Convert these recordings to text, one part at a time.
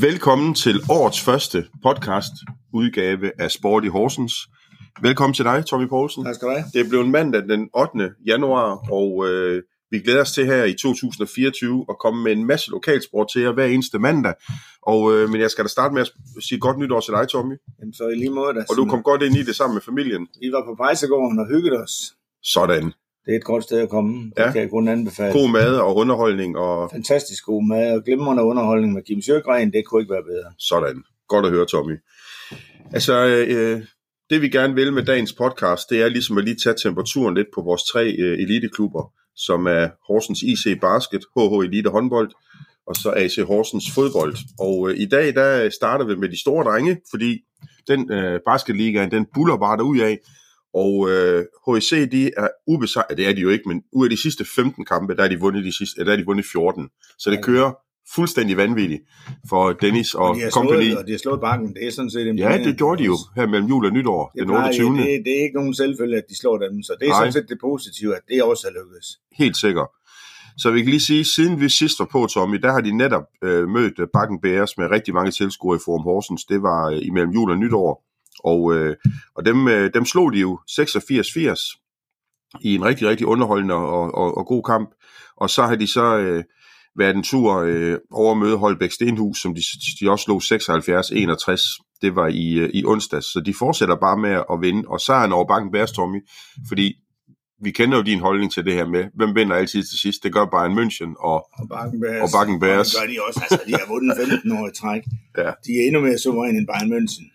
Velkommen til årets første podcast udgave af Sport i Horsens. Velkommen til dig, Tommy Poulsen. Tak skal du have. Det er blevet mandag den 8. januar, og øh, vi glæder os til her i 2024 at komme med en masse lokalsport til jer hver eneste mandag. Og, øh, men jeg skal da starte med at sige godt nytår til dig, Tommy. Jamen, så i lige måde, der Og du kom godt ind i det sammen med familien. Vi var på Pejsegården og hyggede os. Sådan. Det er et godt sted at komme. Det Ja. kan jeg kun anbefale. God mad og underholdning og Fantastisk god mad og glimrende underholdning med Kim Sjøgren. Det kunne ikke være bedre. Sådan. Godt at høre, Tommy. Altså, øh, det vi gerne vil med dagens podcast, det er ligesom at lige tage temperaturen lidt på vores tre øh, eliteklubber, som er Horsens IC Basket, HH Elite Håndbold, og så AC Horsens Fodbold. Og øh, i dag, der starter vi med de store drenge, fordi den øh, basketligaen, den buller bare derud af, og øh, HIC, de er ubesejret, det er de jo ikke, men ud af de sidste 15 kampe, der er de vundet, de sidste, der er de vundet 14. Så det kører fuldstændig vanvittigt for Dennis og de har company. slået, og de har slået bakken. Det er sådan set Ja, det gjorde de jo her mellem jul og nytår, Det, den plejer- 28. Det, det, er ikke nogen selvfølge, at de slår dem. Så det er Nej. sådan set det positive, at det også er lykkedes. Helt sikkert. Så vi kan lige sige, siden vi sidst var på, Tommy, der har de netop øh, mødt øh, Bakken Bears med rigtig mange tilskuere i Forum Horsens. Det var øh, imellem jul og nytår. Og, øh, og dem, øh, dem slog de jo 86-80 i en rigtig, rigtig underholdende og, og, og god kamp. Og så har de så øh, været en tur øh, over at møde Holbæk Stenhus, som de, de også slog 76-61. Det var i, øh, i onsdags. Så de fortsætter bare med at vinde. Og sejren over Bakken Bears, Tommy, fordi vi kender jo din holdning til det her med, hvem vinder altid til sidst. Det gør Bayern München, og Og Bakken Bears. Og Bakken Bears. Det gør de også. Altså, de har vundet 15 år i træk. Ja. De er endnu mere suveræne end Bayern München.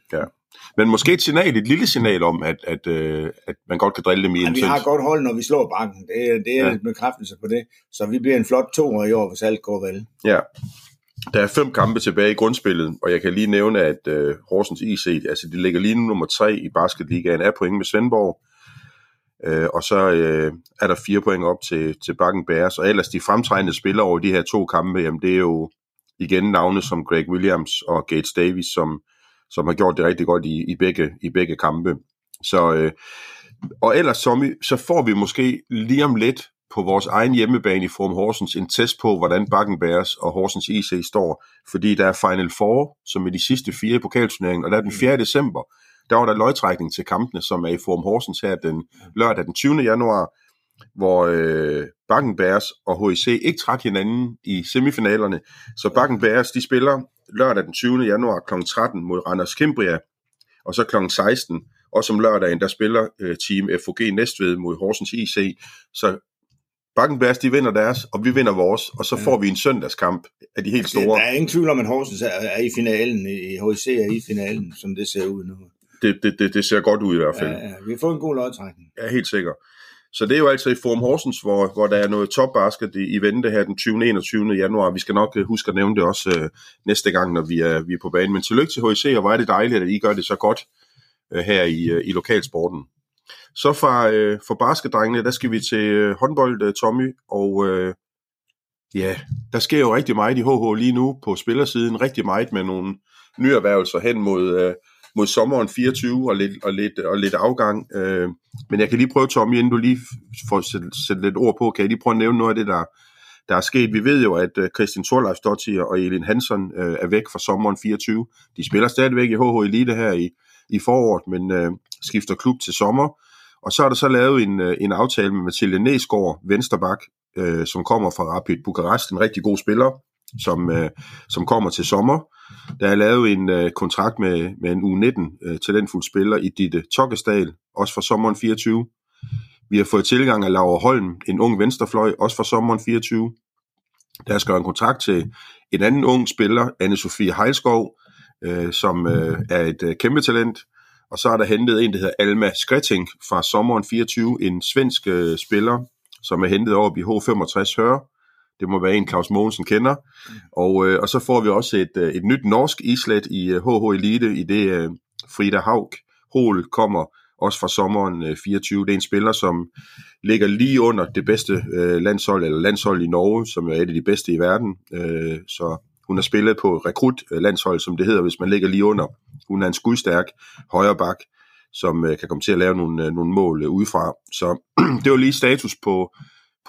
Men måske et signal, et lille signal om, at, at, øh, at man godt kan drille dem i Men en vi har godt hold, når vi slår bakken. Det, er- det er Ja. ja. en bekræftelse på det. Så vi bliver en flot toer i år, hvis alt går vel. Ja. Der er fem kampe tilbage i grundspillet, og jeg kan lige nævne, at øh, Horsens IC, altså de ligger lige nu nummer tre i basketligaen, er point med Svendborg. Øh, og så øh, er der fire point op til, til Bakken Bears, og ellers de fremtrædende spillere over de her to kampe, jamen det er jo igen navne som Greg Williams og Gates Davis, som, som har gjort det rigtig godt i, i, begge, i begge kampe. Så, øh, og ellers, Tommy, så får vi måske lige om lidt på vores egen hjemmebane i Forum Horsens en test på, hvordan Bakken Bears og Horsens IC står, fordi der er Final Four, som er de sidste fire i pokalturneringen, og der er den 4. december, der var der løgtrækning til kampene, som er i Forum Horsens her den lørdag den 20. januar, hvor øh, Bakken Bears og HIC ikke trak hinanden i semifinalerne. Så Bakken Bears, de spiller lørdag den 20. januar kl. 13 mod Randers Kimbria, og så kl. 16, og som lørdagen, der spiller øh, Team FOG Næstved mod Horsens IC. Så Bakken Bears, de vinder deres, og vi vinder vores, og så Ja. får vi en søndagskamp af de helt Det, store. der er ingen tvivl om, at Horsens er, er i finalen. I HC er i finalen, som det ser ud nu. Det, det, det, det ser godt ud i hvert fald. Ja, ja. Vi fået en god lodtrækning. Er helt sikker. Så det er jo altså i Forum Horsens, hvor, hvor der er noget topbasket i, i vente her den 20. 21. januar. Vi skal nok øh, huske at nævne det også øh, næste gang, når vi er, vi er på banen. Men tillykke til HIC, og hvor er det dejligt, at I gør det så godt øh, her i, øh, i lokalsporten. Så fra, øh, for basketdrengene, der skal vi til øh, håndbold, øh, Tommy, og øh, ja, der sker jo rigtig meget i HH lige nu på spillersiden. Rigtig meget med nogle nyerhvervelser hen mod, øh, mod sommeren 24 og lidt, og lidt, og lidt afgang. Øh, men jeg kan lige prøve, Tommy, inden du lige får sætte, sætte lidt ord på, kan jeg lige prøve at nævne noget af det, der, der er sket. Vi ved jo, at øh, Christian Thorleifsdottir og Elin Hansen øh, er væk fra sommeren 24. De spiller stadigvæk i HH Elite her i, i foråret, men øh, skifter klub til sommer. Og så er der så lavet en, øh, en aftale med Mathilde Næsgaard, vensterbak, øh, som kommer fra Rapid Bukarest, en rigtig god spiller, som, øh, som kommer til sommer. Der er lavet en øh, kontrakt med, med en U19 øh, talentfuld spiller i Ditte Tokkesdal, også fra sommeren 24. Vi har fået tilgang af Laura Holm, en ung venstrefløj, også fra sommeren 24. Der er skrevet en kontrakt til en anden ung spiller, Anne-Sophie Heilskov, øh, som øh, er et øh, kæmpe talent. Og så er der hentet en, der hedder Alma Skretting fra sommeren 24, en svensk øh, spiller, som er hentet over i H65 Høre. Det må være en, Claus Mogensen kender. Og, øh, og så får vi også et, øh, et nyt norsk islet i øh, HH Elite, i det øh, Frida Haug Hol kommer også fra sommeren øh, 24. Det er en spiller, som ligger lige under det bedste øh, landshold, eller landshold i Norge, som er et af de bedste i verden. Øh, så hun har spillet på rekrut-landshold, som det hedder, hvis man ligger lige under. Hun er en skudstærk højreback, som øh, kan komme til at lave nogle, øh, nogle mål øh, udefra. Så det var lige status på,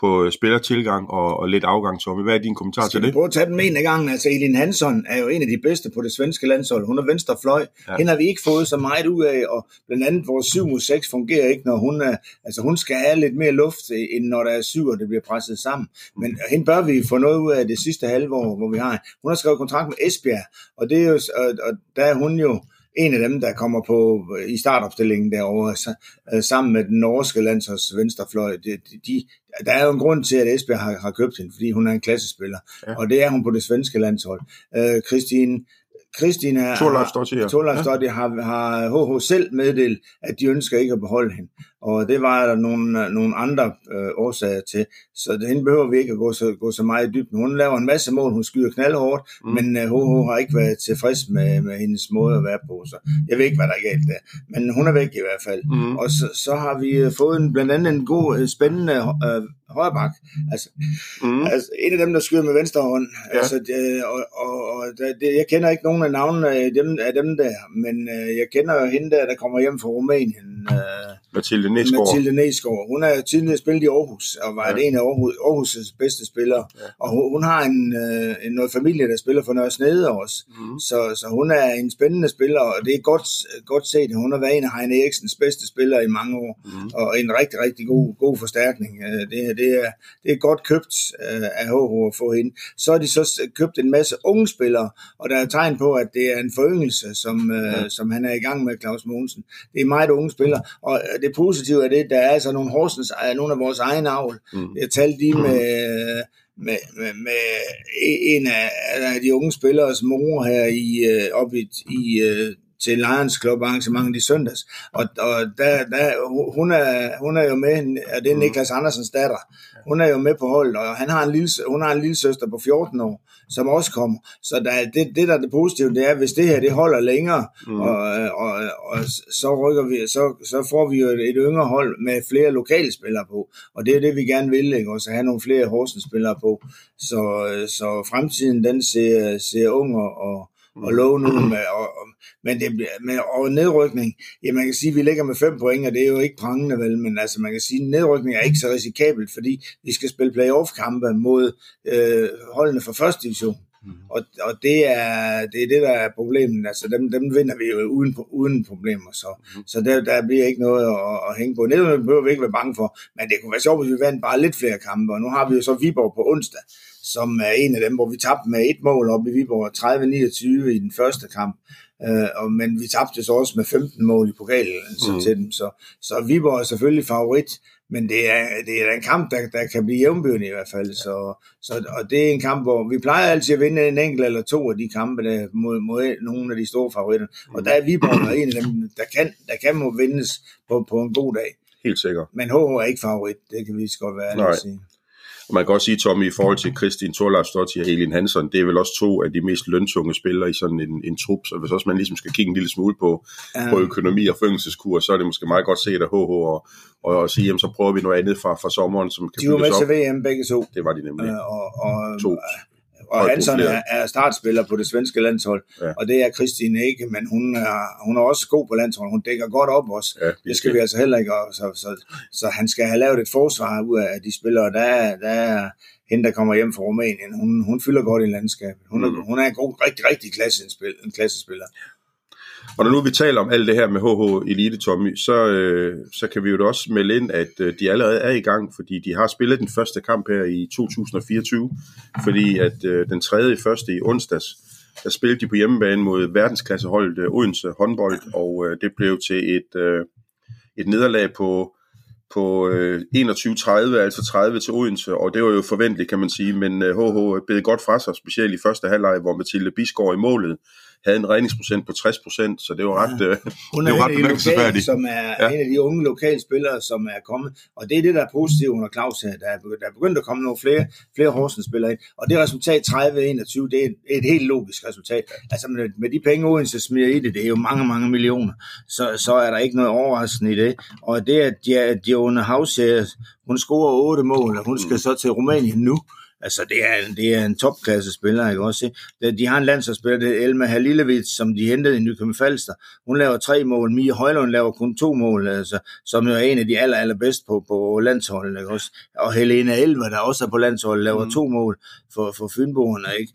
på øh, spillertilgang og, og lidt afgang, Tommy. Hvad er din kommentar Skal til det? prøve at tage den med en af gangen? Altså, Elin Hansson er jo en af de bedste på det svenske landshold. Hun er venstre fløj. Ja. Hende har vi ikke fået så meget ud af, og blandt andet vores 7 mod 6 fungerer ikke, når hun er... Altså, hun skal have lidt mere luft, øh, end når der er syv, og det bliver presset sammen. Men hende bør vi få noget ud af det sidste halve år, hvor vi har... Hun har skrevet kontrakt med Esbjerg, og, det er jo, og, og der er hun jo en af dem, der kommer på i startopstillingen derovre, så, øh, sammen med den norske landsholds venstrefløj. De, de, der er jo en grund til, at Esbjerg har, har købt hende, fordi hun er en klassespiller, ja. og det er hun på det svenske landshold. Øh, Christine, Stottier. Torleif Stottier har, har HH selv meddelt, at de ønsker ikke at beholde hende. Og det var der nogle, nogle andre øh, årsager til. Så hende behøver vi ikke at gå så, gå så meget i dybden. Hun laver en masse mål, hun skyder knaldhårdt, Mm. mm. men øh, HH har ikke været tilfreds med, med hendes måde at være på. Så jeg ved ikke, hvad der er galt der. Men hun er væk i hvert fald. Mm. Og så, så har vi øh, fået en, blandt andet en god, øh, spændende øh, højrebak. Altså, Mm. Altså, en af dem, der skyder med venstre hånd. Ja. Altså, det, og, og, og det, jeg kender ikke nogen af navnene af dem, af dem der, men øh, jeg kender hende der, der kommer hjem fra Rumænien. Øh, Mathilde Næsgaard. Mathilde Næsgaard. Hun er tidligere spillet i Aarhus, og var Ja. en af Aarhus, Aarhus' bedste spillere. Ja. Og hun, hun har en, øh, en noget familie, der spiller for Nørre Snede også. Mm. Så, så hun er en spændende spiller, og det er godt, godt set. Hun har været en af Heine Eriksens bedste spillere i mange år, Mm. og en rigtig, rigtig god, god forstærkning. Øh, Det, det, er, det er godt købt øh, af HH at få hende. Så har de så købt en masse unge spillere, og der er tegn på, at det er en foryngelse, som, Ja. ja. som han er i gang med, Claus Mogensen. Det er meget unge spillere, og øh, det positive er det, der er altså nogle Horsens, øh, nogle af vores egen avl. Mm. Jeg talte lige med, med, med, med en af, af de unge spillers mor her i, øh, op i, i øh, til Lions Club arrangementet i søndags. Og, og der, der, hun, er, hun er jo med, og det er Mm. Niklas Andersens datter. Hun er jo med på holdet, og han har en lille, hun har en lille søster på 14 år, som også kommer. Så der, er- det, det, der er det positive, det er, hvis det her det holder længere, mm. og, og, og, så rykker vi, så, så får vi jo et, et yngre hold med flere lokale spillere på. Og det er det, vi gerne vil, ikke? Også have nogle flere Horsens spillere på. Så, så fremtiden, den ser, ser ung og, og, og lovende ud med, og, og, men det med, og nedrykning, ja, man kan sige, at vi ligger med fem point, og det er jo ikke prangende vel, men altså man kan sige, at nedrykning er ikke så risikabelt, fordi vi skal spille playoff-kampe mod øh, holdene fra første division. Mm. Og, og det, er, det er det, der er problemet. Altså, dem, dem vinder vi jo uden, uden problemer. Så, Mhm. så der, der bliver ikke noget at, at hænge på. Nedrykning behøver vi ikke være bange for. Men det kunne være sjovt, hvis vi vandt bare lidt flere kampe. Og nu har vi jo så Viborg på onsdag, som er en af dem, hvor vi tabte med et mål op i Viborg. 30-29 i den første kamp. Øh, og, men vi tabte så også med 15 mål i pokalen så Mhm. til dem. Så, så Viborg er selvfølgelig favorit, men det er, det er en kamp, der, der kan blive jævnbyrende i hvert fald. Så, så, og det er en kamp, hvor vi plejer altid at vinde en enkelt eller to af de kampe der, mod, mod nogle af de store favoritter. Og der er Viborg en af dem, der kan, der kan må vindes på, på en god dag. Helt sikkert. Men HH er ikke favorit, det kan vi så godt være Nej. at sige. Og man kan også sige, Tommy, i forhold til Kristin Torlars Stottier og Helin Hansen, det er vel også to af de mest løntunge spillere i sådan en, en trup, så hvis også man ligesom skal kigge en lille smule på, Ja. på økonomi og følgelseskur, så er det måske meget godt set af HH og, og, og sige, jamen, så prøver vi noget andet fra, fra sommeren, som kan De var med op. til VM begge to. Det var de nemlig. Øh, og, og, To. Og profilerede. er, er startspiller på det svenske landshold, Ja. og det er Christine ikke, men hun er, hun er også god på landsholdet. Hun dækker godt op også. Ja, Det skal vi altså heller ikke. Og så, så, så han skal have lavet et forsvar ud af de spillere. Der er, der er hende, der kommer hjem fra Rumænien. Hun, hun fylder godt i landskabet. Hun, Mm. er, hun er en god, rigtig, rigtig klassespil, en klassespiller. Og når nu vi taler om alt det her med HH Elite, Tommy, så, øh, så kan vi jo da også melde ind, at øh, de allerede er i gang, fordi de har spillet den første kamp her i 2024, fordi at øh, den tredje første i onsdags, der spillede de på hjemmebane mod verdensklasseholdet øh, Odense håndbold, og øh, det blev til et, øh, et nederlag på, på øh, 21-30, altså 30 til Odense, og det var jo forventeligt, kan man sige, men øh, HH bed godt fra sig, specielt i første halvleg, hvor Mathilde Bisgaard i målet havde en redningsprocent på 60% så det var ret, øh, Hun Det er, jo ret de lokale, som er Ja. ja. en af de unge lokale spillere, som er kommet. Og det er det, der er positivt under Claus her. Der er, begyndt, der er begyndt at komme nogle flere, flere Horsens spillere ind. Og det resultat 30-21, det er et, et helt logisk resultat. Altså med, med de penge, Odense smider i det, det er jo mange, mange millioner, så, så er der ikke noget overraskende i det. Og det, at Dione House, hun scorer otte mål, og hun skal så til Rumænien nu, Altså, det er, det er en topklasse spiller, ikke også? De har en landsholdsspiller, det er Elma Halilovic, som de hentede i Nykøbing Falster. Hun laver tre mål, Mia Højlund laver kun to mål, altså, som jo er en af de aller, allerbedste på, på landsholdet, ikke også? Og Helena Elver, der også er på landsholdet, laver mm. to mål for, for Fynboerne, ikke?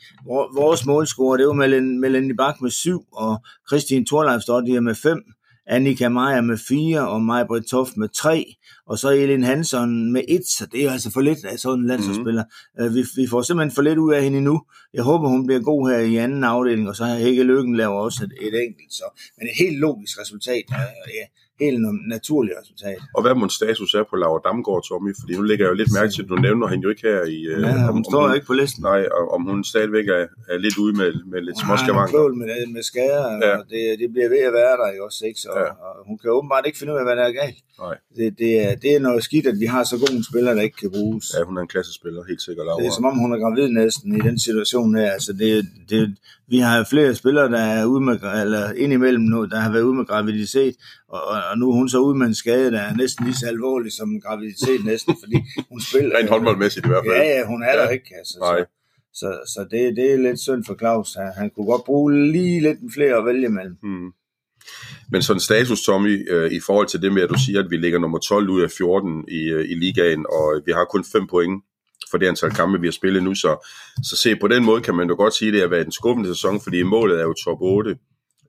Vores målscorer, det var Melanie Bak med syv, og Christine Thorleif med fem. Annika Meyer med fire, og Maja Britt Toft med tre, og så Elin Hansen med et, så det er altså for lidt af sådan en landsholdsspiller. Mm. vi, vi får simpelthen for lidt ud af hende nu. Jeg håber, hun bliver god her i anden afdeling, og så har Hække Lykken laver også et, et enkelt. Så. Men et helt logisk resultat. Ja, helt naturligt resultat. Og hvad må status er på Laura Damgaard, Tommy? Fordi nu ligger jeg jo lidt mærke til, at du nævner hende jo ikke her i... Øh, ja, hun om, står om hun, ikke på listen. Nej, og om hun stadigvæk er, er lidt ude med, med lidt småskavanker. Hun med, med skader, ja. og det, det bliver ved at være der jo også, ikke? Så, ja. og hun kan åbenbart ikke finde ud af, hvad der er galt. Nej. Det, det, er, det er noget skidt, at vi har så gode spillere, der ikke kan bruges. Ja, hun er en klassespiller, helt sikkert. Laura. Det er som om, hun er gravid næsten i den situation her. Altså, det, det, vi har flere spillere, der er ude med, eller indimellem nu, der har været ude med graviditet, og, og nu er hun så ude med en skade, der er næsten lige så alvorlig som en graviditet næsten, fordi hun spiller... Rent håndboldmæssigt i hvert fald. Ja, ja, hun er ja. der ikke, altså. Nej. Så, så, så det, det er lidt synd for Claus. Han, han kunne godt bruge lige lidt flere at vælge mellem. Hmm. Men sådan status, Tommy, øh, i forhold til det med, at du siger, at vi ligger nummer 12 ud af 14 i, øh, i ligaen, og vi har kun 5 point for det antal kampe, vi har spillet nu. Så, så se, på den måde kan man jo godt sige, at det har været en skubbende sæson, fordi målet er jo top 8.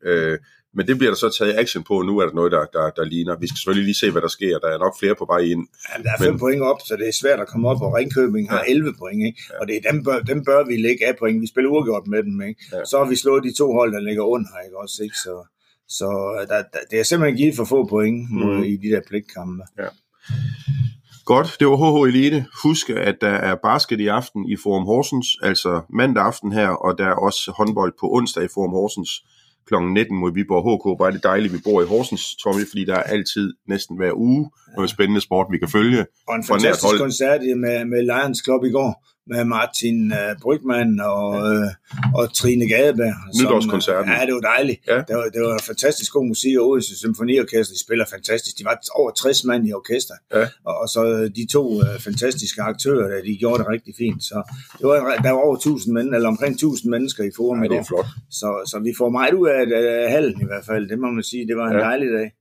Øh, men det bliver der så taget action på, nu er der noget, der, der, der ligner. Vi skal selvfølgelig lige se, hvad der sker. Der er nok flere på vej ind. Ja, der er fem men... point op, så det er svært at komme op, og Ringkøbing har ja. 11 point. Ikke? Ja. Og det er dem, bør, dem bør vi lægge af point. Vi spiller uafgjort med dem. Ikke? Ja. Så har vi slået de to hold, der ligger under. Ikke? Også, ikke? Så, så der, der, det er simpelthen givet for få point mm. i de der pligtkampe. Ja. Godt, det var HH Elite. Husk, at der er basket i aften i Forum Horsens, altså mandag aften her, og der er også håndbold på onsdag i Forum Horsens kl. 19 mod Viborg HK. Bare det dejligt, vi bor i Horsens, Tommy, fordi der er altid næsten hver uge noget spændende sport, vi kan følge. Og en fantastisk koncert med, med Lions Club i går med Martin uh, Brygman og, uh, og Trine Gadeberg. Nytårskoncerten. Ja, det var dejligt. Ja. Det, var, det var fantastisk god musik, og Odense Symfoniorkester, de spiller fantastisk. De var over 60 mand i orkester. Ja. Og, og så de to uh, fantastiske aktører, der, de gjorde det rigtig fint. Så det var, der var over 1000 mennesker, eller omkring 1000 mennesker i forum. Ja, det var flot. Så, så vi får meget ud af uh, hallen i hvert fald. Det må man sige. Det var en ja. dejlig dag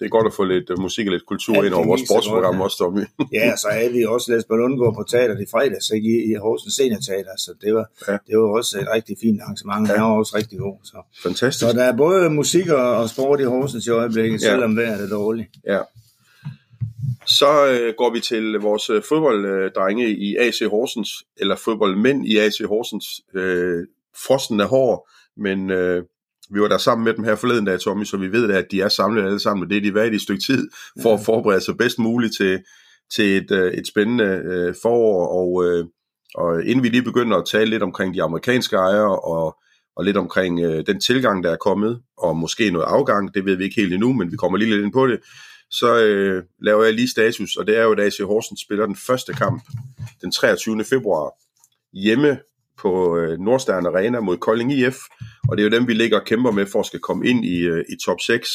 det er godt at få lidt uh, musik og lidt kultur ja, ind over vores sportsprogram også, Tommy. ja, så havde vi også læst Ballundgård på teater i fredags, ikke? i, i Horsens Senior Teater, så det var, ja. det var også et rigtig fint arrangement, ja. han var også rigtig god. Så. Fantastisk. Så der er både musik og sport i Horsens i øjeblikket, ja. selvom vejret er dårligt. Ja. Så øh, går vi til vores øh, fodbolddrenge i AC Horsens, eller fodboldmænd i AC Horsens. Øh, frosten er hård, men øh, vi var der sammen med dem her forleden dag, Tommy, så vi ved at de er samlet alle sammen, og det er de været i et stykke tid, for at forberede sig bedst muligt til, til et, øh, et spændende øh, forår, og, øh, og inden vi lige begynder at tale lidt omkring de amerikanske ejere, og, og lidt omkring øh, den tilgang, der er kommet, og måske noget afgang, det ved vi ikke helt endnu, men vi kommer lige lidt ind på det, så øh, laver jeg lige status, og det er jo, at AC Horsens spiller den første kamp den 23. februar hjemme på øh, Nordstern Arena mod Kolding IF, og det er jo dem, vi ligger og kæmper med for at skal komme ind i, øh, i top 6,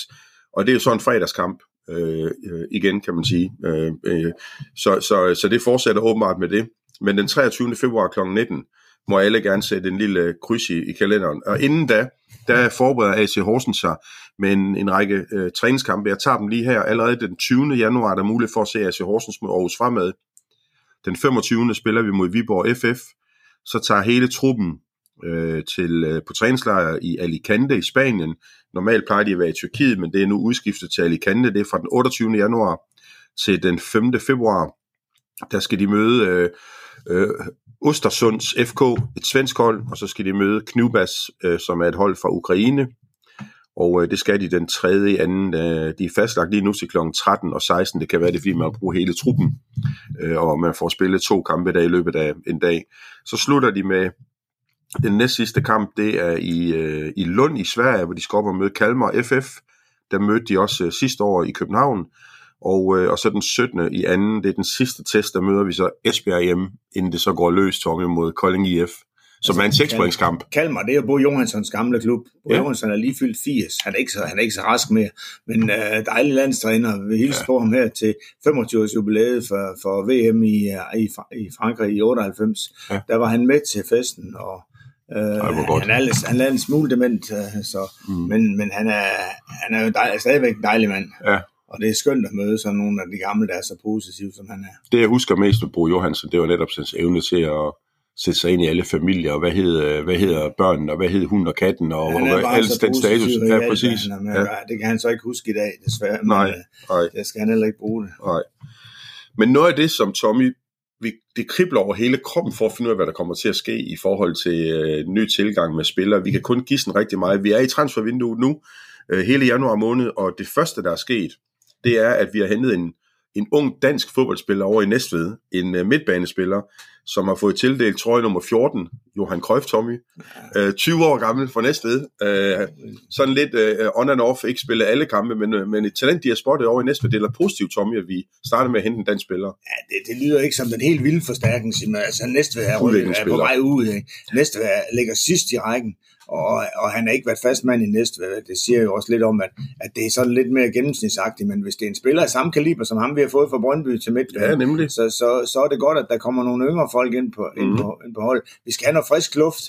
og det er jo så en fredagskamp øh, øh, igen, kan man sige. Øh, øh, så, så, så det fortsætter åbenbart med det. Men den 23. februar kl. 19 må alle gerne sætte en lille kryds i, i kalenderen. Og inden da, der forbereder AC Horsens sig med en, en række øh, træningskampe. Jeg tager dem lige her. Allerede den 20. januar er der mulighed for at se AC Horsens mod Aarhus Fremad. Den 25. spiller vi mod Viborg FF så tager hele truppen øh, til øh, på træningslejr i Alicante i Spanien. Normalt plejer de at være i Tyrkiet, men det er nu udskiftet til Alicante. Det er fra den 28. januar til den 5. februar. Der skal de møde øh, øh, Ostersunds FK, et svensk hold, og så skal de møde Knubas, øh, som er et hold fra Ukraine. Og øh, det skal de den tredje anden. Øh, de er fastlagt lige nu til kl. 13 og 16. Det kan være det, fordi man bruger hele truppen, øh, og man får spillet to kampe der i løbet af en dag. Så slutter de med den næst sidste kamp, det er i, øh, i Lund i Sverige, hvor de skal op og møde Kalmar FF. Der mødte de også øh, sidste år i København. Og, øh, og så den 17. i anden, det er den sidste test, der møder vi så Esbjerg hjemme, inden det så går løs, Tommy, mod Kolding IF. Som er en sekspointskamp. Kalmar, det er jo Bo Johanssons gamle klub. Bo Ja. Johansson er lige fyldt 80. Han er ikke så, han er ikke så rask mere. Men øh, dejlig landstræner. Vi hilse Ja. på ham her til 25-års jubilæet for, for VM i, øh, i, i Frankrig i 98. Ja. Der var han med til festen, og øh, han, er, lidt- han er en smule dement, øh, så, Mm. mm. men, men han er, han er jo dej, stadigvæk en dejlig mand. Ja. Og det er skønt at møde sådan nogle af de gamle, der er så positive, som han er. Det jeg husker mest ved Bo Johansen, det var netop hans evne til at sætte sig ind i alle familier, og hvad hedder, hvad hedder børnene, og hvad hedder hunden og katten, og han er bare så den status. Ja, hvad præcis. han Ja. Det kan han så ikke huske i dag, desværre. Men, Nej, øh, nej. det skal han heller ikke bruge det. Nej. Men noget af det, som Tommy, vi, det kribler over hele kroppen for at finde ud af, hvad der kommer til at ske i forhold til øh, ny tilgang med spillere. Vi kan kun gissen rigtig meget. Vi er i transfervinduet nu, øh, hele januar måned, og det første, der er sket, det er, at vi har hentet en, en ung dansk fodboldspiller over i Næstved, en øh, midtbanespiller, som har fået tildelt trøje nummer 14, Johan Cruyff Tommy, øh, 20 år gammel for Næstved. Øh, sådan lidt øh, on and off, ikke spille alle kampe, men, øh, men et talent, de har spottet over i Næstved, det er positivt, Tommy, at vi starter med at hente en dansk spiller. Ja, det, det lyder ikke som den helt vilde forstærkning, Simon. Altså, Næstved er, er på vej ud. Ikke? Næstved er- ligger sidst i rækken, og, og han har ikke været fastmand i Næstved. Det siger jo også lidt om, at, at det er sådan lidt mere gennemsnitsagtigt, men hvis det er en spiller af samme kaliber, som ham vi har fået fra Brøndby til midt, Ja, nemlig. så, så, så er det godt, at der kommer nogle yngre folk ind på, ind Mhm. på, ind på hold. Vi skal have noget frisk luft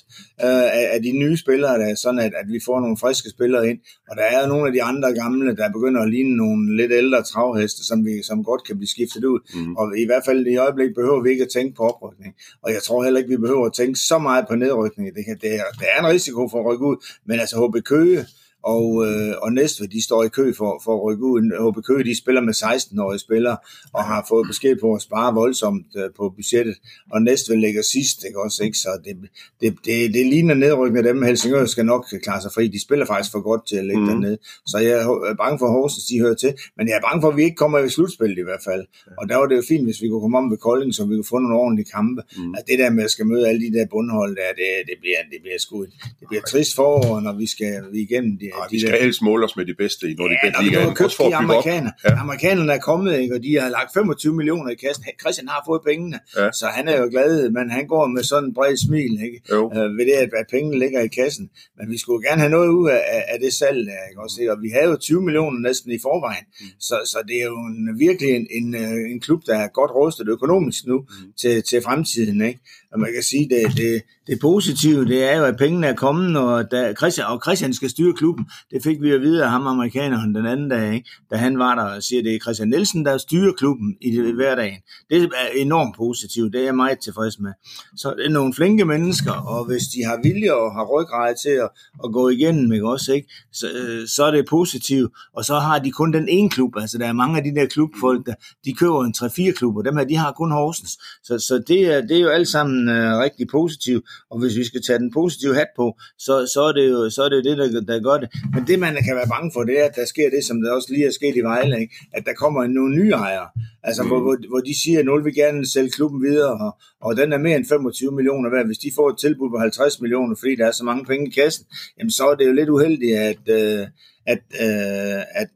øh, af, af de nye spillere, der, er sådan at, at vi får nogle friske spillere ind. Og der er nogle af de andre gamle, der begynder at ligne nogle lidt ældre travheste, som, vi, som godt kan blive skiftet ud. Mm. Og i hvert fald i øjeblikket behøver vi ikke at tænke på oprykning. Og jeg tror heller ikke, vi behøver at tænke så meget på nedrykning. Det, kan, det, er, det er en risiko for at rykke ud, men altså HB Køge og, øh, og Næstved, de står i kø for, for at rykke ud. HB Køge, de spiller med 16-årige spillere, og har fået besked på at spare voldsomt øh, på budgettet. Og Næstved ligger sidst, ikke også? Ikke? Så det, det, det, det ligner nedrykning af dem. Helsingør skal nok klare sig fri. De spiller faktisk for godt til at ligge mm. dernede. Så jeg er bange for, at Horsens, de hører til. Men jeg er bange for, at vi ikke kommer i slutspillet i hvert fald. Og der var det jo fint, hvis vi kunne komme om ved Kolding, så vi kunne få nogle ordentlige kampe. Mm. At det der med at skal møde alle de der bundhold der, det, det bliver, det bliver sgu, det bliver trist forår, når vi skal vi igennem de, Ej, de vi skal der helst måle os med de bedste i når de Ja, ligaen. har købt de amerikaner. Ja. Ja. Amerikanerne er kommet, ikke, og de har lagt 25 millioner i kassen. Christian har fået pengene, Ja. ja. så han er jo glad, men han går med sådan en bred smil, ikke? Jo. Øh, ved det, at, at pengene ligger i kassen. Men vi skulle gerne have noget ud af, af- af det salg der, ikke? Også, ikke? Og vi havde jo 20 millioner næsten i forvejen, Mm. så, så det er jo en, virkelig en, en, øh, en klub, der er godt rustet økonomisk nu Mm. til, til fremtiden, ikke? Og man kan sige, det, det, det positive, det er jo, at pengene er kommet, og, da Christian, og Christian skal styre klubben. Det fik vi at vide af ham amerikaneren den anden dag, ikke? da han var der og siger, det er Christian Nielsen, der styrer klubben i det, hverdagen. Det er enormt positivt, det er jeg meget tilfreds med. Så det er nogle flinke mennesker, og hvis de har vilje og har ryggrad til at, at gå igennem, ikke også, ikke? Så, øh, så er det positivt. Og så har de kun den ene klub, altså der er mange af de der klubfolk, der, de køber en 3-4 klubber, dem her, de har kun Horsens. Så, så det, er, det er jo alt sammen øh, rigtig positiv, og hvis vi skal tage den positive hat på, så, så er det jo så er det, jo det der, der gør det. Men det, man kan være bange for, det er, at der sker det, som der også lige er sket i Vejle, ikke? at der kommer nogle nye ejere, altså Mm. mm. hvor, hvor, hvor de siger, at nu vil vi gerne sælge klubben videre, og, og den er mere end 25 millioner værd. Hvis de får et tilbud på 50 millioner, fordi der er så mange penge i kassen, jamen så er det jo lidt uheldigt, at, øh, at, øh, at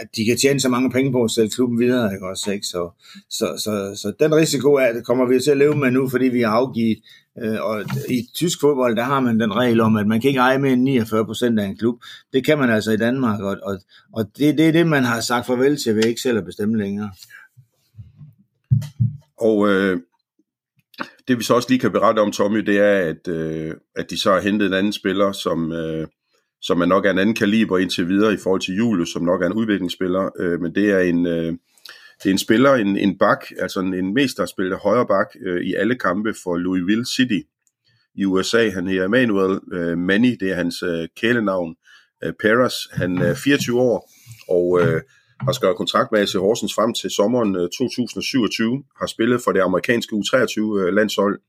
at de kan tjene så mange penge på at sælge klubben videre, ikke også, ikke? Så, så, så, så den risiko er, det kommer vi til at leve med nu, fordi vi har afgivet, øh, og i tysk fodbold, der har man den regel om, at man kan ikke eje mere end 49 procent af en klub. Det kan man altså i Danmark, og, og, og det, det er det, man har sagt farvel til, ved ikke selv at bestemme længere. Og øh, det vi så også lige kan berette om, Tommy, det er, at, øh, at de så har hentet en anden spiller, som, øh, som er nok er en anden kaliber indtil videre i forhold til Julius, som nok er en udviklingsspiller, øh, men det er en, øh, det er en spiller, en, en bak, altså en, en mesterspiller højre bak øh, i alle kampe for Louisville City i USA. Han hedder Emmanuel øh, Manny, det er hans øh, kælenavn. Øh, Paris, han er 24 år, og øh, har skrevet kontrakt med AC Horsens frem til sommeren øh, 2027, har spillet for det amerikanske U23-landshold.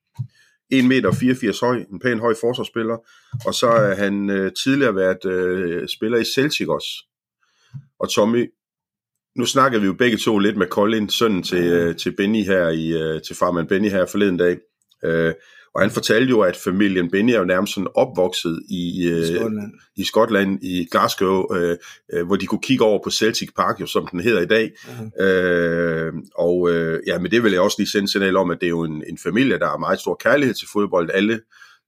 1 meter 84 høj, en pæn høj forsvarsspiller, og så har han øh, tidligere været øh, spiller i Celtic også. Og Tommy, nu snakkede vi jo begge to lidt med Colin, sønnen til, øh, til Benny her, i, øh, til farmand Benny her forleden dag. Øh, og han fortalte jo, at familien Benny er jo nærmest sådan opvokset i, øh, Skotland. i Skotland, i Glasgow, øh, øh, hvor de kunne kigge over på Celtic Park, jo, som den hedder i dag. Mhm. Øh, og øh, ja, men det vil jeg også lige sende signal om, at det er jo en, en familie, der har meget stor kærlighed til fodbold. Alle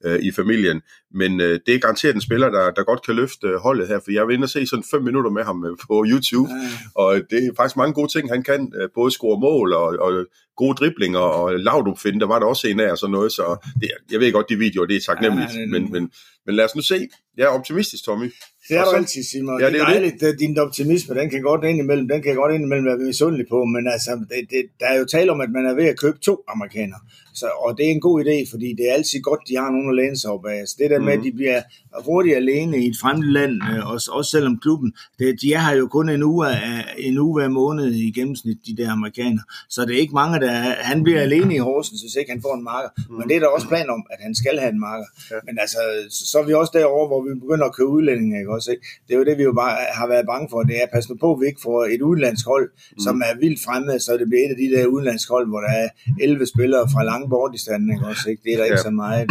øh, i familien. Men øh, det er garanteret en spiller, der, der godt kan løfte øh, holdet her, for jeg vil ind og se sådan fem minutter med ham øh, på YouTube, ja. og det er faktisk mange gode ting, han kan. Øh, både score mål og, og gode driblinger, og Laudrup der var der også en af og sådan noget, så det, jeg ved godt, de videoer, det er taknemmeligt, ja, men, men, men lad os nu se. Jeg er optimistisk, Tommy. Det er du altid, Simon. Ja, det, det er dejligt. Det. Din optimisme, den kan godt indimellem, den kan godt indimellem være misundelig på, men altså, det, det, der er jo tale om, at man er ved at købe to amerikanere. Så, og det er en god idé, fordi det er altid godt, de har nogen at læne sig op af. Så det der med, at mhm. de bliver hurtigt alene i et fremmed land, øh, også, også selvom klubben, det, de er her jo kun en uge, af, en uge hver måned i gennemsnit, de der amerikanere. Så det er ikke mange, der han bliver alene i Horsens, hvis ikke han får en marker. Mm. Men det er der også plan om, at han skal have en marker. Ja. Men altså, så er vi også derovre, hvor vi begynder at købe udlændinge, ikke også? Ikke? Det er jo det, vi jo bare har været bange for. Det er, pas nu på, at vi ikke får et udlandsk hold, mm. som er vildt fremme, så det bliver et af de der udlandsk hold, hvor der er 11 spillere fra lange bort i standen, ikke også? Ikke? Det er der ikke ja. så meget...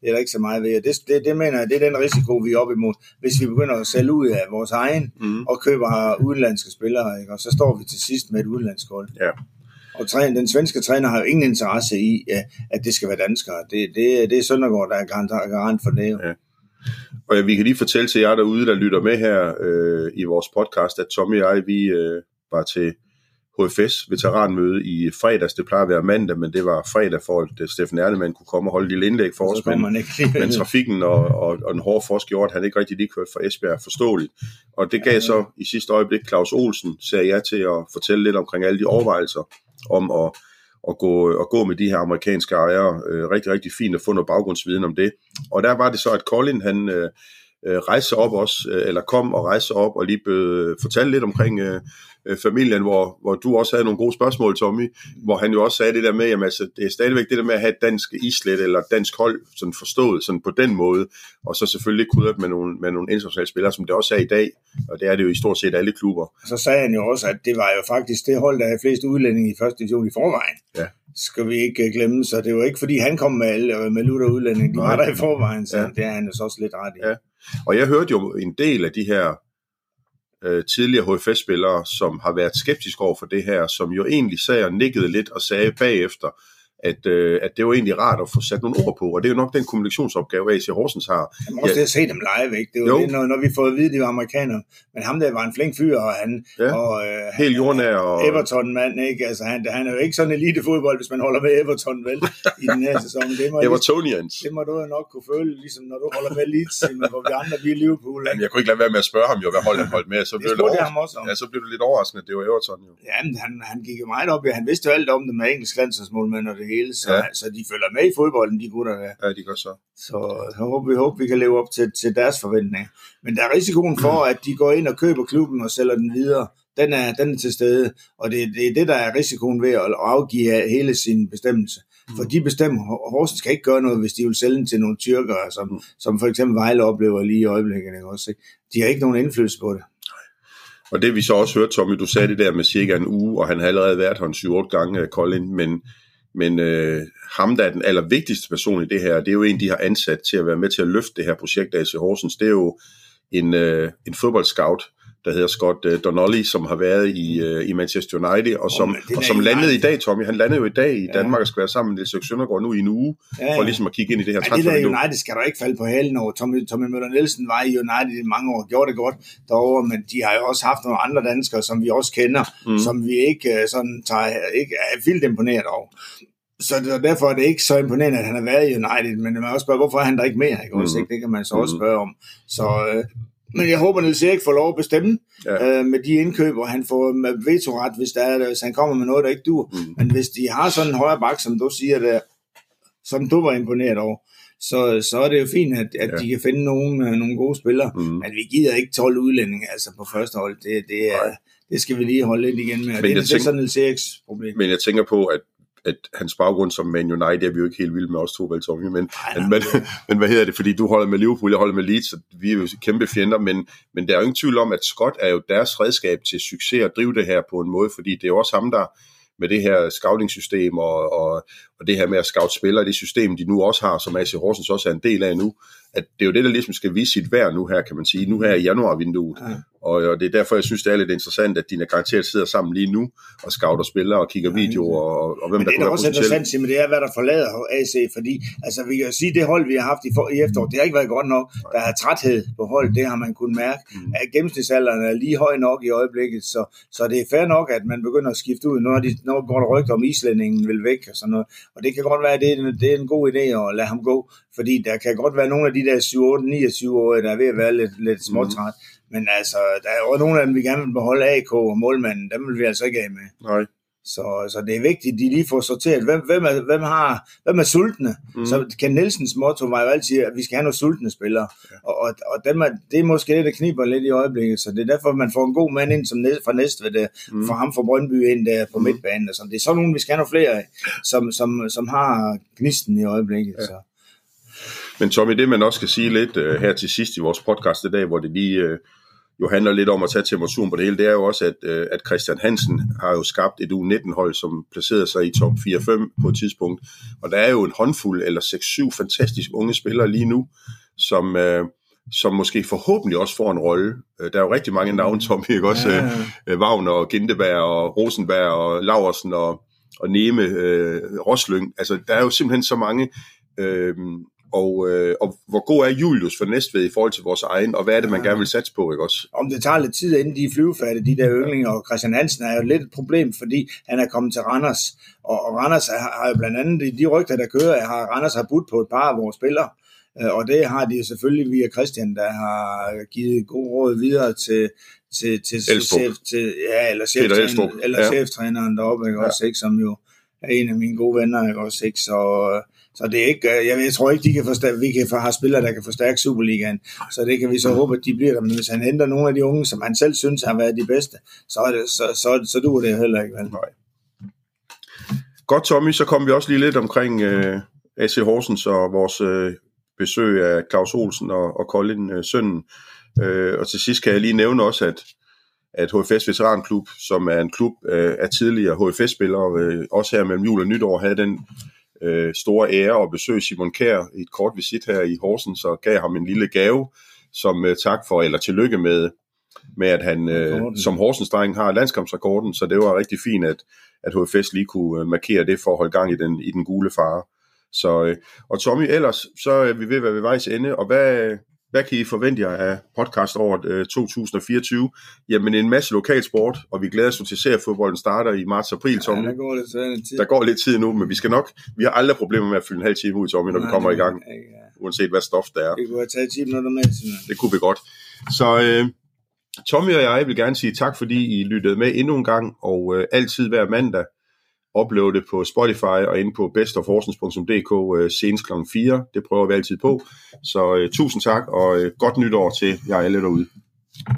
Det er der ikke så meget ved. Det, det, det mener jeg, det er den risiko, vi er op imod. Hvis vi begynder at sælge ud af vores egen mm. og køber udenlandske spillere, ikke? og så står vi til sidst med et udenlandsk hold. Ja. Og træner, den svenske træner har jo ingen interesse i, at det skal være danskere. Det, det, det er Søndergaard, der er garant, garant for det. Ja. Og vi kan lige fortælle til jer derude, der lytter med her øh, i vores podcast, at Tommy og jeg, vi øh, var til HFS veteranmøde i fredags. Det plejer at være mandag, men det var fredag for, at Steffen Erlemann kunne komme og holde lille indlæg for os. Men, men trafikken og, og, og en hård forsk gjorde, at han ikke rigtig lige kørte fra Esbjerg forståeligt. Og det gav så i sidste øjeblik Claus Olsen, sagde jeg til at fortælle lidt omkring alle de overvejelser om at, at, gå, at gå med de her amerikanske ejere. Øh, rigtig, rigtig fint at få noget baggrundsviden om det. Og der var det så, at Colin han... Øh, øh rejse op også, øh, eller kom og rejse op og lige be, fortælle lidt omkring øh, øh, familien, hvor, hvor du også havde nogle gode spørgsmål, Tommy, hvor han jo også sagde det der med, jamen altså, det er stadigvæk det der med at have et dansk islet eller dansk hold sådan forstået sådan på den måde, og så selvfølgelig krydret med nogle, med nogle internationale spillere, som det også er i dag, og det er det jo i stort set alle klubber. Så sagde han jo også, at det var jo faktisk det hold, der havde flest udlændinge i første division i forvejen. Ja skal vi ikke glemme, så det jo ikke fordi han kom med, alle, med lutter udlænding, de var der i forvejen, så ja. det er han jo så også lidt ret i. Ja. Og jeg hørte jo en del af de her øh, tidligere HFS-spillere, som har været skeptiske over for det her, som jo egentlig sagde og nikkede lidt og sagde bagefter, at, øh, at det var egentlig rart at få sat nogle ord på, og det er jo nok den kommunikationsopgave, AC Horsens har. Man også ja. det at se dem live, ikke? Det er jo, jo. Det, når, når vi får at vide, at de var amerikanere, men ham der var en flink fyr, og han... Ja. Og, øh, Helt jordnær. Og... Everton-mand, ikke? Altså, han, han er jo ikke sådan elite fodbold, hvis man holder med Everton, vel? I den her sæson. Det må, Evertonians. Det må du jo nok kunne føle, ligesom når du holder med Leeds, hvor vi andre, vi er Liverpool. Ikke? Jamen, jeg kunne ikke lade være med at spørge ham jo, hvad hold han holdt med, så blev det, det ham også om. Ja, så blev det lidt overraskende, at det var Everton jo. Ja, men han, han gik jo meget op i, han vidste jo alt om det med engelsk landsholdsmålmænd og det hele, så, ja. så de følger med i fodbolden, de gutter der. Ja, de gør så. Så jeg håber, vi håber, vi kan leve op til, til deres forventninger. Men der er risikoen for, at de går ind og køber klubben og sælger den videre. Den er, den er til stede, og det, det er det, der er risikoen ved at afgive hele sin bestemmelse. For de bestemmer, Horsens skal ikke gøre noget, hvis de vil sælge den til nogle tyrkere, som, mm. som for eksempel Vejle oplever lige i øjeblikket. Ikke? Også, ikke? De har ikke nogen indflydelse på det. Og det vi så også hørte, Tommy, du sagde det der med cirka en uge, og han har allerede været her en 7-8 gange, Colin, men men øh, ham, der er den allervigtigste person i det her, det er jo en, de har ansat til at være med til at løfte det her projekt af AC Horsens. Det er jo en, øh, en fodboldscout, der hedder Scott uh, Donnelly, som har været i, uh, i Manchester United, og som, oh, og som landede i dag, Tommy. Han landede jo i dag i Danmark og skal være sammen med Niels Søndergaard nu i en uge, ja, ja. for ligesom at kigge ind i det her ja, det der United skal der ikke falde på halen over. Tommy, Tommy Møller Nielsen var i United i mange år, gjorde det godt derovre, men de har jo også haft nogle andre danskere, som vi også kender, mm. som vi ikke uh, sådan tager, ikke er vildt imponeret over. Så derfor er det ikke så imponerende, at han har været i United, men man også spørge, hvorfor er han der ikke mere? Ikke? Også, mm. ikke? Det kan man så også spørge om. Så, øh, men jeg håber, Niels Erik får lov at bestemme ja. øh, med de indkøb, og han får vetoret, hvis, der er, hvis han kommer med noget, der ikke dur. Mm. Men hvis de har sådan en højre bak, som du siger, der, som du var imponeret over, så, så er det jo fint, at, at ja. de kan finde nogle, øh, nogle gode spillere. Mm. Men vi gider ikke 12 udlændinge altså på første hold. Det, det, er, det skal vi lige holde lidt igen med. Men det er tænker, sådan Niels Eriks problem. Men jeg tænker på, at at hans baggrund som Man United er vi jo ikke helt vilde med os to, vel, Tommy? Men, men, men, men, hvad hedder det? Fordi du holder med Liverpool, jeg holder med Leeds, så vi er jo kæmpe fjender, men, men der er jo ingen tvivl om, at Scott er jo deres redskab til succes at drive det her på en måde, fordi det er jo også ham, der med det her scouting-system og, og, og det her med at scout spillere, det system, de nu også har, som AC Horsens også er en del af nu, at det er jo det, der ligesom skal vise sit værd nu her, kan man sige, nu her i januarvinduet. Ja. Og, og det er derfor, jeg synes, det er lidt interessant, at dine karakterer sidder sammen lige nu og scouter spillere og kigger videoer og, og hvem men der det er også potentielt. interessant, men det er, hvad der forlader AC, fordi altså, vi kan sige, det hold, vi har haft i, for, i efteråret, det har ikke været godt nok. Der er træthed på hold, det har man kunnet mærke. Mm. At gennemsnitsalderen er lige høj nok i øjeblikket, så, så det er fair nok, at man begynder at skifte ud. Når, de, når går der rygter om islændingen vil væk og sådan noget. Og det kan godt være, at det er, en- det er en god idé at lade ham gå, fordi der kan godt være nogle af de der 7, 8, 29 år, der er ved at være lidt, lidt småtræt. Men altså, der er jo nogle af dem, vi gerne vil beholde AK og målmanden, dem vil vi altså ikke af med. Nej. Så, så det er vigtigt, at de lige får sorteret, hvem, hvem, er, hvem, har, hvem er sultne? Mm. Så Ken Nielsens motto var jo altid, at vi skal have nogle sultne spillere. Ja. Og, og, og dem er, det er måske det, der kniber lidt i øjeblikket. Så det er derfor, man får en god mand ind som næ- fra Næstved, der, Mm. mm. for ham fra Brøndby ind der på Mm. midtbanen. Og sådan. Det er sådan nogle, vi skal have nogle flere af, som, som, som har gnisten i øjeblikket. Ja. Så. Men Tommy, det man også skal sige lidt uh, her til sidst i vores podcast i dag, hvor det lige uh, jo handler lidt om at tage temperaturen på det hele, det er jo også, at, uh, at Christian Hansen har jo skabt et U19-hold, som placerede sig i top 4-5 på et tidspunkt. Og der er jo en håndfuld eller 6-7 fantastisk unge spillere lige nu, som, uh, som måske forhåbentlig også får en rolle. Uh, der er jo rigtig mange navne, Tommy, ikke også? Ja, Wagner og Ginteberg og Rosenberg og Laversen og, og Neme, øh, Roslyng. Altså, der er jo simpelthen så mange. Øh, og, øh, og hvor god er Julius for Næstved i forhold til vores egen, og hvad er det, man gerne vil satse på, ikke også? om det tager lidt tid, inden de er flyvefærdige, de der yndlinger, og Christian Hansen er jo lidt et problem, fordi han er kommet til Randers, og, og Randers har, har jo blandt andet, de, de rygter, der kører, har Randers har budt på et par af vores spillere, Øh, og det har de selvfølgelig via Christian, der har givet god råd videre til, til, til, Elstrup. chef, til ja, eller cheftræneren, eller ja. ja. cheftræneren deroppe, ikke, Ja. også, ikke, som jo er en af mine gode venner, ikke, også, ikke, så, så det er ikke, øh, jeg, jeg tror ikke, de kan forstærke, vi kan få, have spillere, der kan forstærke Superligaen, så det kan vi så håbe, at de bliver der, men hvis han henter nogle af de unge, som han selv synes har været de bedste, så, er det, så, så, så duer det heller ikke, vel? Nej. Godt, Tommy, så kom vi også lige lidt omkring øh, AC Horsens og vores øh, besøg af Claus Olsen og, og Colin øh, Sønnen. Øh, og til sidst kan jeg lige nævne også, at, at HFS Veteranklub, som er en klub øh, af tidligere HFS-spillere, øh, også her mellem jul og nytår, havde den øh, store ære at besøge Simon Kær i et kort visit her i Horsens, og gav ham en lille gave, som øh, tak for, eller tillykke med, med at han øh, som Horsens-dreng har landskampsrekorden, så det var rigtig fint, at, at HFS lige kunne øh, markere det for at holde gang i den, i den gule fare. Så, øh, og Tommy, ellers så er vi ved at være ved vejs ende, og hvad, hvad kan I forvente jer af podcaståret øh, 2024? Jamen en masse lokalsport, og vi glæder os til seriefodbolden starter i marts-april, Ja, Tommy. der går en tid. Der går lidt tid nu, men vi skal nok, vi har aldrig problemer med at fylde en halv time ud, Tommy, når vi Nej, kommer i gang, Ja, uanset hvad stof der er. det kunne have taget 10 minutter med, sådan Det kunne vi godt. Så øh, Tommy og jeg vil gerne sige tak, fordi I lyttede med endnu en gang, og øh, altid hver mandag uploade det på Spotify og inde på bestofhorsens.dk øh, senest kl. 4. Det prøver vi altid på. Så øh, tusind tak, og øh, godt nytår til jer alle derude.